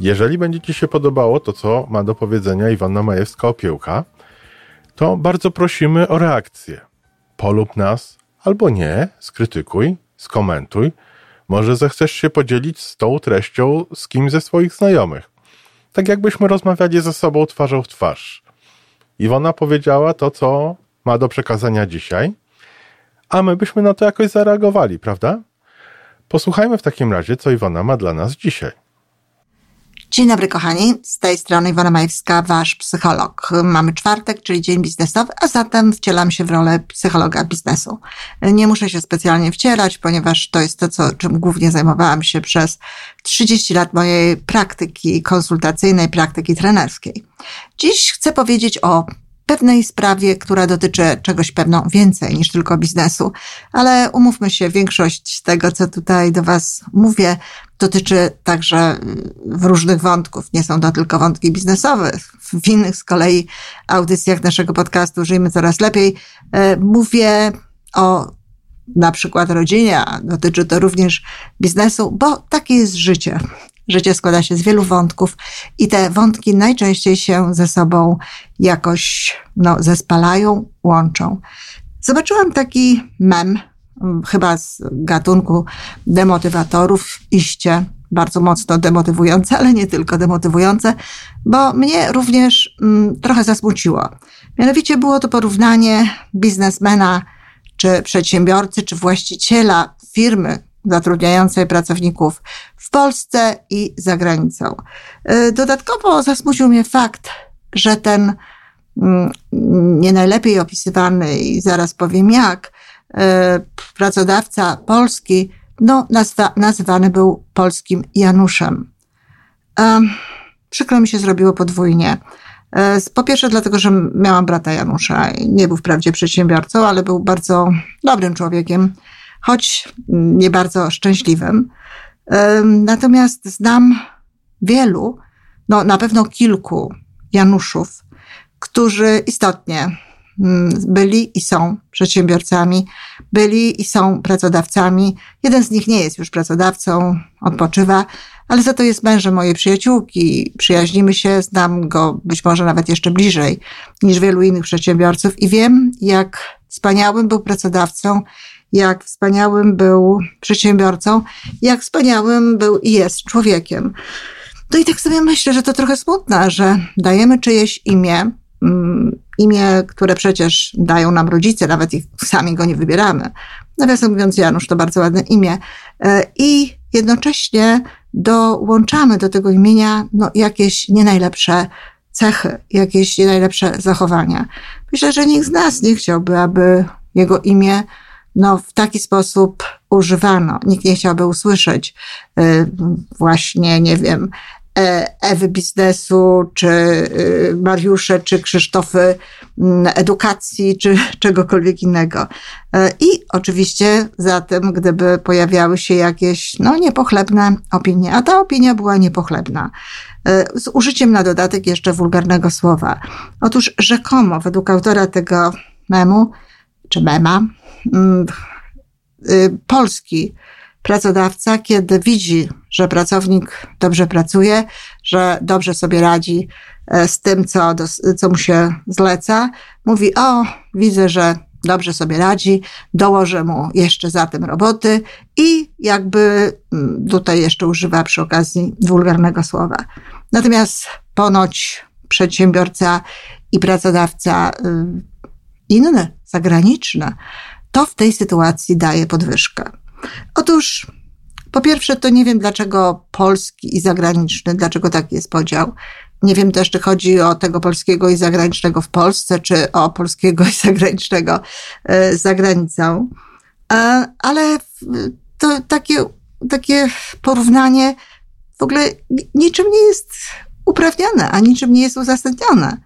Jeżeli będzie Ci się podobało to, co ma do powiedzenia Iwona Majewska-Opiełka, to bardzo prosimy o reakcję. Polub nas albo nie, skrytykuj, skomentuj. Może zechcesz się podzielić z tą treścią z kimś ze swoich znajomych. Tak jakbyśmy rozmawiali ze sobą twarzą w twarz. Iwona powiedziała to, co ma do przekazania dzisiaj, a my byśmy na to jakoś zareagowali, prawda? Posłuchajmy w takim razie, co Iwona ma dla nas dzisiaj. Dzień dobry kochani, z tej strony Iwona Majewska, wasz psycholog. Mamy czwartek, czyli dzień biznesowy, a zatem wcielam się w rolę psychologa biznesu. Nie muszę się specjalnie wcielać, ponieważ to jest to, co, czym głównie zajmowałam się przez 30 lat mojej praktyki konsultacyjnej, praktyki trenerskiej. Dziś chcę powiedzieć o pewnej sprawie, która dotyczy czegoś pewno więcej niż tylko biznesu. Ale umówmy się, większość tego, co tutaj do Was mówię, dotyczy także w różnych wątków. Nie są to tylko wątki biznesowe. W innych z kolei audycjach naszego podcastu Żyjmy Coraz Lepiej e, mówię o na przykład rodzinie, a dotyczy to również biznesu, bo takie jest życie. Życie składa się z wielu wątków i te wątki najczęściej się ze sobą jakoś no, zespalają, łączą. Zobaczyłam taki mem, mm, chyba z gatunku demotywatorów, iście bardzo mocno demotywujące, ale nie tylko demotywujące, bo mnie również mm, trochę zasmuciło. Mianowicie było to porównanie biznesmena, czy przedsiębiorcy, czy właściciela firmy zatrudniającej pracowników w Polsce i za granicą. Y, dodatkowo zasmucił mnie fakt, że ten mm, nie najlepiej opisywany i zaraz powiem jak, y, pracodawca polski, no, nazwa, nazywany był polskim Januszem. Przykro mi się zrobiło podwójnie. Po pierwsze, dlatego, że miałam brata Janusza. Nie był wprawdzie przedsiębiorcą, ale był bardzo dobrym człowiekiem, choć nie bardzo szczęśliwym. Natomiast znam wielu, no na pewno kilku Januszów, którzy istotnie mm, byli i są przedsiębiorcami, byli i są pracodawcami. Jeden z nich nie jest już pracodawcą, odpoczywa, ale za to jest mężem mojej przyjaciółki. Przyjaźnimy się, znam go być może nawet jeszcze bliżej niż wielu innych przedsiębiorców i wiem, jak wspaniałym był pracodawcą jak wspaniałym był przedsiębiorcą, jak wspaniałym był i jest człowiekiem. No i tak sobie myślę, że to trochę smutne, że dajemy czyjeś imię, mm, imię, które przecież dają nam rodzice, nawet ich sami go nie wybieramy. Nawiasem mówiąc, Janusz to bardzo ładne imię. E, I jednocześnie dołączamy do tego imienia no, jakieś nie najlepsze cechy, jakieś nie najlepsze zachowania. Myślę, że nikt z nas nie chciałby, aby jego imię no, w taki sposób używano. Nikt nie chciałby usłyszeć y, właśnie, nie wiem, e, Ewy biznesu, czy y, Mariusze, czy Krzysztofy mm, edukacji, czy czegokolwiek innego. E, I oczywiście za tym, gdyby pojawiały się jakieś, no, niepochlebne opinie, a ta opinia była niepochlebna. E, z użyciem na dodatek jeszcze wulgarnego słowa. Otóż rzekomo, według autora tego memu, czy mema, polski pracodawca, kiedy widzi, że pracownik dobrze pracuje, że dobrze sobie radzi e, z tym, co, co mu się zleca, mówi: O, widzę, że dobrze sobie radzi, dołożę mu jeszcze za tym roboty i jakby mm, tutaj jeszcze używa przy okazji wulgarnego słowa. Natomiast ponoć przedsiębiorca i pracodawca y, inny, zagraniczny, to w tej sytuacji daje podwyżkę. Otóż, po pierwsze, to nie wiem, dlaczego polski i zagraniczny, dlaczego taki jest podział. Nie wiem też, czy chodzi o tego polskiego i zagranicznego w Polsce, czy o polskiego i zagranicznego e, za granicą. E, ale to takie, takie porównanie w ogóle niczym nie jest uprawnione, a niczym nie jest uzasadnione.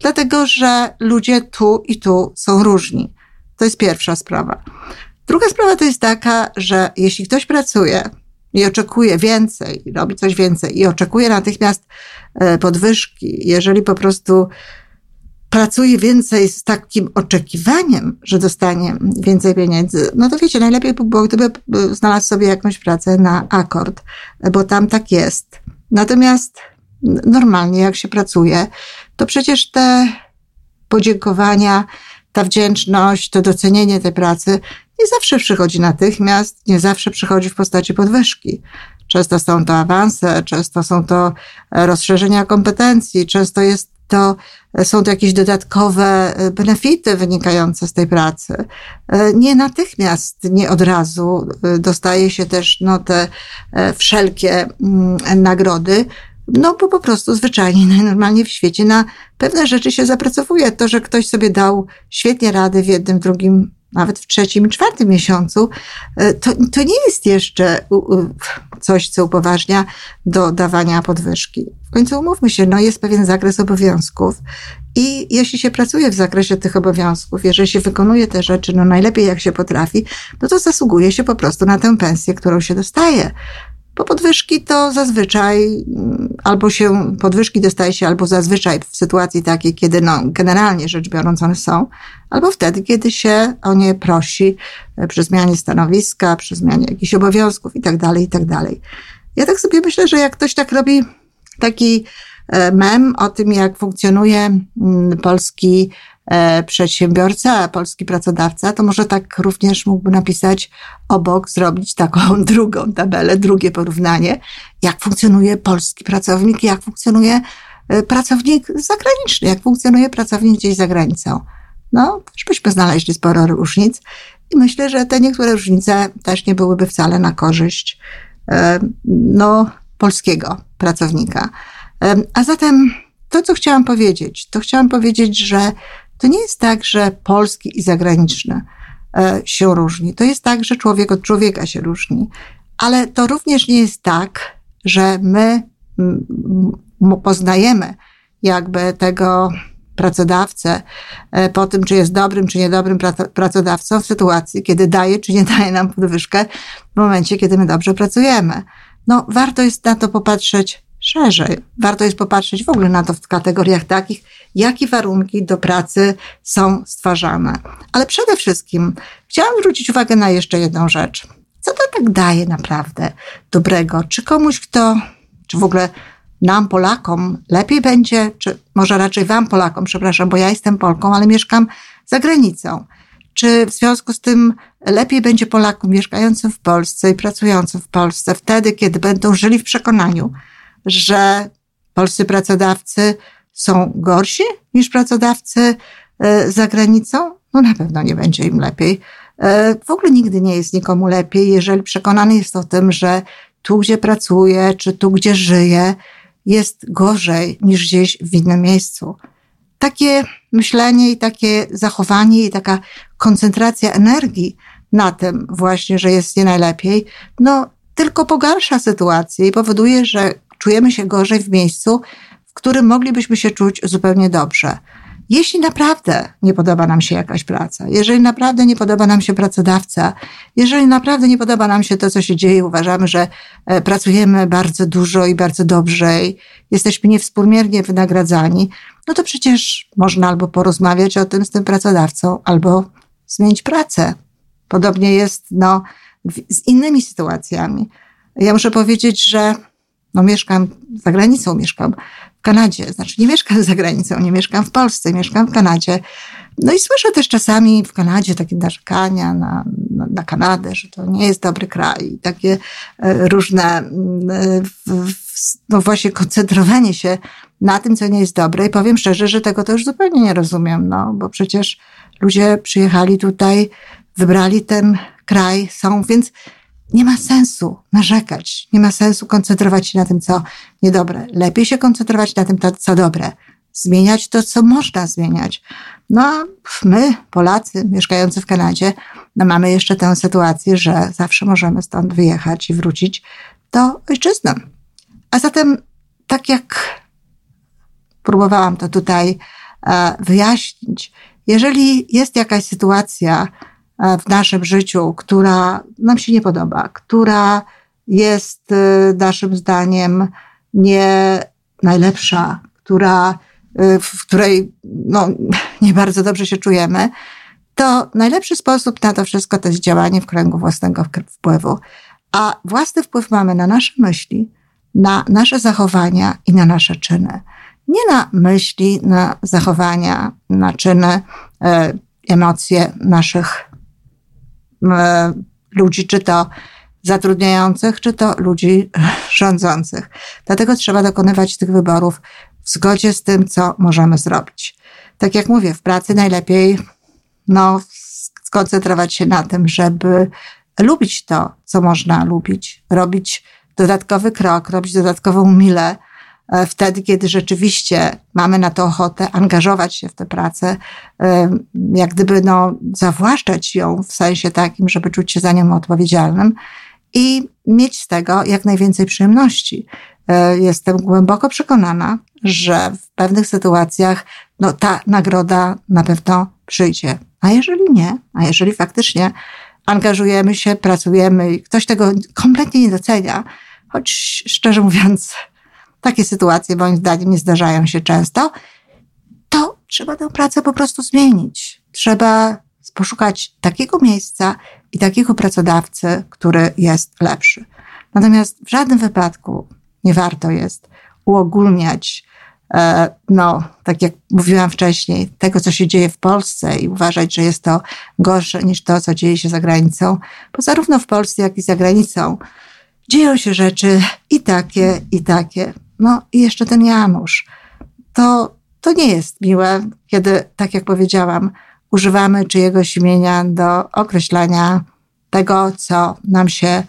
Dlatego, że ludzie tu i tu są różni. To jest pierwsza sprawa. Druga sprawa to jest taka, że jeśli ktoś pracuje i oczekuje więcej, robi coś więcej i oczekuje natychmiast e, podwyżki, jeżeli po prostu pracuje więcej z takim oczekiwaniem, że dostanie więcej pieniędzy, no to wiecie, najlepiej by było, gdyby znalazł sobie jakąś pracę na akord, bo tam tak jest. Natomiast normalnie, jak się pracuje, to przecież te podziękowania, ta wdzięczność, to docenienie tej pracy nie zawsze przychodzi natychmiast, nie zawsze przychodzi w postaci podwyżki. Często są to awanse, często są to rozszerzenia kompetencji, często jest to, są to jakieś dodatkowe benefity wynikające z tej pracy. Nie natychmiast, nie od razu dostaje się też no, te wszelkie mm, nagrody, no bo po prostu zwyczajnie, najnormalniej w świecie na pewne rzeczy się zapracowuje. To, że ktoś sobie dał świetnie rady w jednym, drugim, nawet w trzecim czwartym miesiącu, e, to, to nie jest jeszcze coś, co upoważnia do dawania podwyżki. W końcu umówmy się, no jest pewien zakres obowiązków i jeśli się pracuje w zakresie tych obowiązków, jeżeli się wykonuje te rzeczy, no najlepiej jak się potrafi, no to zasługuje się po prostu na tę pensję, którą się dostaje. Bo podwyżki to zazwyczaj mm, albo się, podwyżki dostaje się albo zazwyczaj w sytuacji takiej, kiedy no, generalnie rzecz biorąc one są, albo wtedy, kiedy się o nie prosi e, przy zmianie stanowiska, przy zmianie jakichś obowiązków i tak dalej, i tak. Ja tak sobie myślę, że jak ktoś tak robi taki e, mem o tym, jak funkcjonuje mm, polski przedsiębiorca, polski pracodawca, to może tak również mógłby napisać obok, zrobić taką drugą tabelę, drugie porównanie, jak funkcjonuje polski pracownik, jak funkcjonuje e, pracownik zagraniczny, jak funkcjonuje pracownik gdzieś za granicą. No, żebyśmy znaleźli sporo różnic i myślę, że te niektóre różnice też nie byłyby wcale na korzyść e, no, polskiego pracownika. A zatem to, co chciałam powiedzieć, to chciałam powiedzieć, że to nie jest tak, że polski i zagraniczny e, się różni. To jest tak, że człowiek od człowieka się różni. Ale to również nie jest tak, że my poznajemy jakby tego pracodawcę e, po tym, czy jest dobrym, czy niedobrym pracodawcą w sytuacji, kiedy daje, czy nie daje nam podwyżkę w momencie, kiedy my dobrze pracujemy. No, warto jest na to popatrzeć szerzej. Warto jest popatrzeć w ogóle na to w kategoriach takich, jakie warunki do pracy są stwarzane. Ale przede wszystkim chciałam zwrócić uwagę na jeszcze jedną rzecz. Co to tak daje naprawdę dobrego? Czy komuś, kto, czy w ogóle nam, Polakom, lepiej będzie, czy może raczej Wam, Polakom, przepraszam, bo ja jestem Polką, ale mieszkam za granicą. Czy w związku z tym lepiej będzie Polakom mieszkającym w Polsce i pracującym w Polsce wtedy, kiedy będą żyli w przekonaniu, że polscy pracodawcy są gorsi niż pracodawcy e, za granicą? No na pewno nie będzie im lepiej. E, w ogóle nigdy nie jest nikomu lepiej, jeżeli przekonany jest o tym, że tu, gdzie pracuje, czy tu, gdzie żyje, jest gorzej niż gdzieś w innym miejscu. Takie myślenie i takie zachowanie i taka koncentracja energii na tym właśnie, że jest nie najlepiej, no tylko pogarsza sytuację i powoduje, że czujemy się gorzej w miejscu, w którym moglibyśmy się czuć zupełnie dobrze. Jeśli naprawdę nie podoba nam się jakaś praca, jeżeli naprawdę nie podoba nam się pracodawca, jeżeli naprawdę nie podoba nam się to, co się dzieje, uważamy, że e, pracujemy bardzo dużo i bardzo dobrze i jesteśmy niewspółmiernie wynagradzani, no to przecież można albo porozmawiać o tym z tym pracodawcą, albo zmienić pracę. Podobnie jest no, z innymi sytuacjami. Ja muszę powiedzieć, że no mieszkam za granicą, mieszkam w Kanadzie. Znaczy nie mieszkam za granicą, nie mieszkam w Polsce, mieszkam w Kanadzie. No i słyszę też czasami w Kanadzie takie narzekania na, na, na Kanadę, że to nie jest dobry kraj. Takie e, różne, e, no właśnie koncentrowanie się na tym, co nie jest dobre. I powiem szczerze, że tego to już zupełnie nie rozumiem, no bo przecież ludzie przyjechali tutaj, wybrali ten kraj, są, więc nie ma sensu narzekać, nie ma sensu koncentrować się na tym, co niedobre. Lepiej się koncentrować na tym, co dobre. Zmieniać to, co można zmieniać. No a my, Polacy mieszkający w Kanadzie, no mamy jeszcze tę sytuację, że zawsze możemy stąd wyjechać i wrócić do ojczyzny. A zatem, tak jak próbowałam to tutaj e, wyjaśnić, jeżeli jest jakaś sytuacja w naszym życiu, która nam się nie podoba, która jest e, naszym zdaniem nie najlepsza, która, w której no, nie bardzo dobrze się czujemy, to najlepszy sposób na to wszystko to jest działanie w kręgu własnego wpływu. A własny wpływ mamy na nasze myśli, na nasze zachowania i na nasze czyny. Nie na myśli, na zachowania, na czyny, e, emocje naszych e, ludzi, czy to zatrudniających, czy to ludzi rządzących. Dlatego trzeba dokonywać tych wyborów w zgodzie z tym, co możemy zrobić. Tak jak mówię, w pracy najlepiej no, skoncentrować się na tym, żeby lubić to, co można lubić, robić dodatkowy krok, robić dodatkową milę, e, wtedy, kiedy rzeczywiście mamy na to ochotę, angażować się w tę pracę, e, jak gdyby no, zawłaszczać ją w sensie takim, żeby czuć się za nią odpowiedzialnym i mieć z tego jak najwięcej przyjemności. E, jestem głęboko przekonana, że w pewnych sytuacjach no, ta nagroda na pewno przyjdzie. A jeżeli nie, a jeżeli faktycznie angażujemy się, pracujemy i ktoś tego kompletnie nie docenia, choć szczerze mówiąc, takie sytuacje moim zdaniem nie zdarzają się często, to trzeba tę pracę po prostu zmienić. Trzeba poszukać takiego miejsca i takiego pracodawcy, który jest lepszy. Natomiast w żadnym wypadku nie warto jest uogólniać E, no, tak jak mówiłam wcześniej, tego, co się dzieje w Polsce i uważać, że jest to gorsze niż to, co dzieje się za granicą, bo zarówno w Polsce, jak i za granicą dzieją się rzeczy i takie, i takie. No i jeszcze ten Janusz. To, to nie jest miłe, kiedy, tak jak powiedziałam, używamy czyjegoś imienia do określania tego, co nam się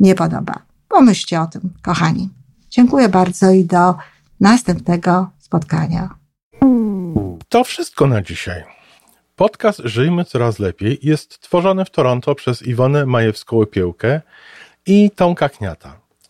nie podoba. Pomyślcie o tym, kochani. Dziękuję bardzo i do następnego spotkania. To wszystko na dzisiaj. Podcast Żyjmy Coraz Lepiej jest tworzony w Toronto przez Iwonę Majewską-Piełkę i Tomka Kniata.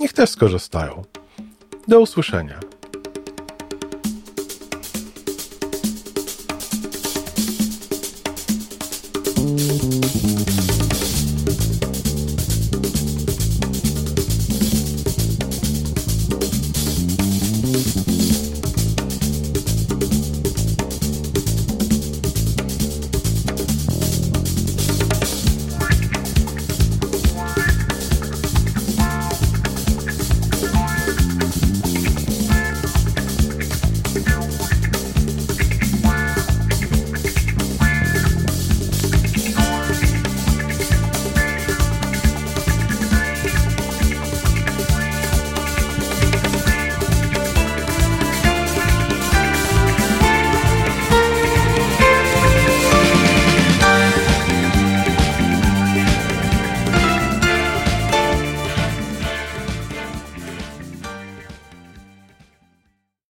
Niech też skorzystają. Do usłyszenia.